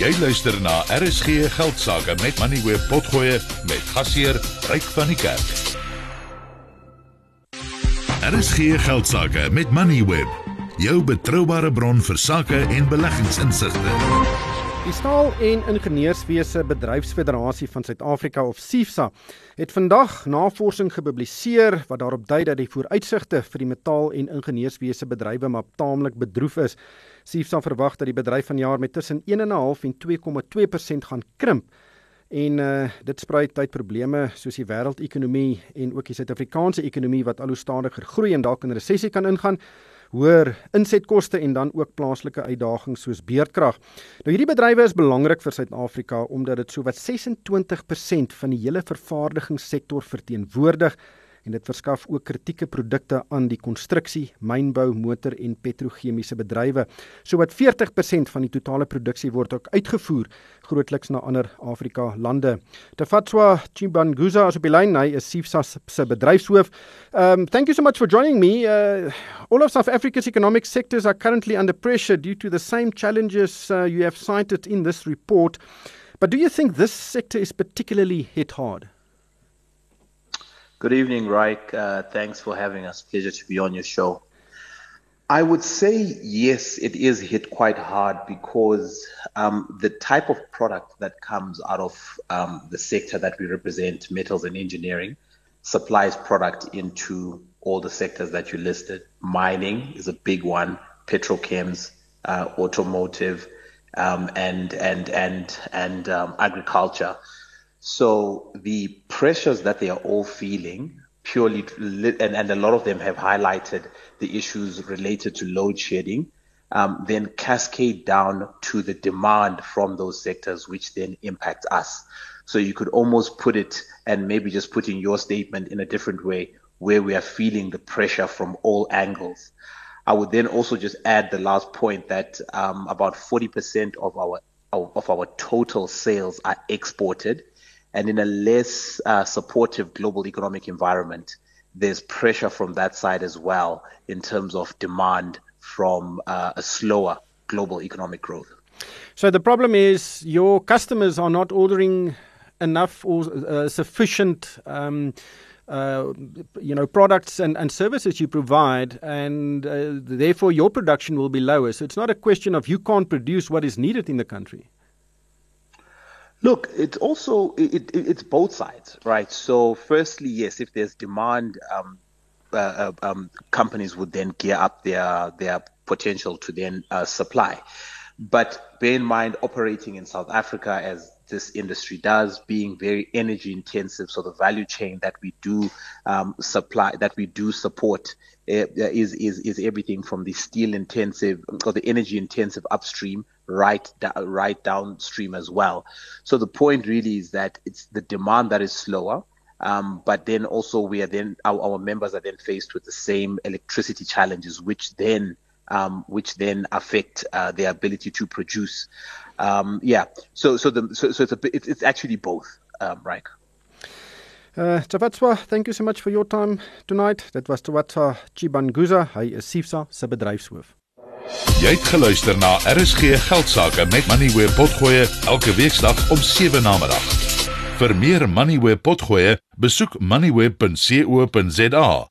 Jy luister na RSG Geldsaake met Money Web Potgoe met gasheer Ryk van die Kerk. RSG Geldsaake met Money Web, jou betroubare bron vir sake en beleggingsinsigte. Die Staal- en Ingenieurswese Bedryfsfederasie van Suid-Afrika of SIFSA het vandag navorsing gepubliseer wat daarop dui dat die vooruitsigte vir die metaal- en ingenieurswese bedrywe maar taamlik bedroef is. SIFSA verwag dat die bedryf vanjaar met tussen 1.5 en 2,2% gaan krimp. En uh dit spruit uit probleme soos die wêreldekonomie en ook die Suid-Afrikaanse ekonomie wat al hoe stadiger groei en dalk in resessie kan ingaan hoër insetkoste en dan ook plaaslike uitdagings soos beerdkrag. Nou hierdie bedrywe is belangrik vir Suid-Afrika omdat dit sowat 26% van die hele vervaardigingssektor verteenwoordig en dit verskaf ook kritieke produkte aan die konstruksie, mynbou, motor en petrochemiese bedrywe. Sowat 40% van die totale produksie word ook uitgevoer grootliks na ander Afrika lande. Tefatswa Chibanguza as op die lyn, hy is SIFSA se bedryfshoof. Um thank you so much for joining me. Uh, all of South Africa's economic sectors are currently under pressure due to the same challenges uh, you have cited in this report. But do you think this sector is particularly hit hard? Good evening, Ryk. Uh, thanks for having us. Pleasure to be on your show. I would say yes, it is hit quite hard because um, the type of product that comes out of um, the sector that we represent, metals and engineering, supplies product into all the sectors that you listed. Mining is a big one, petrochems, uh, automotive, um, and and and and um, agriculture. So the pressures that they are all feeling purely, and, and a lot of them have highlighted the issues related to load shedding, um, then cascade down to the demand from those sectors, which then impacts us. So you could almost put it, and maybe just put in your statement in a different way, where we are feeling the pressure from all angles. I would then also just add the last point that um, about 40% of our of our total sales are exported and in a less uh, supportive global economic environment, there's pressure from that side as well in terms of demand from uh, a slower global economic growth. So the problem is your customers are not ordering enough or uh, sufficient. Um, uh, you know products and, and services you provide and uh, therefore your production will be lower so it's not a question of you can't produce what is needed in the country Look, it's also it, it, it's both sides, right? So, firstly, yes, if there's demand, um, uh, uh, um, companies would then gear up their their potential to then uh, supply. But bear in mind, operating in South Africa as this industry does, being very energy intensive, so the value chain that we do um, supply, that we do support, uh, is is is everything from the steel intensive or the energy intensive upstream right right downstream as well. So the point really is that it's the demand that is slower. Um, but then also we are then our, our, members are then faced with the same electricity challenges, which then um, which then affect uh, their ability to produce. Um, yeah, so so the so, so it's a it's, it's actually both, um, right? Uh, Tawatswa, thank you so much for your time tonight. That was Tawatswa Chibanguza, hy is SIFSA se bedryfshoof. Jy het geluister na RSG Geldsaake met Money where potgoe elke weeksdag om 7 na middag. Vir meer Money where potgoe, besoek moneyweb.co.za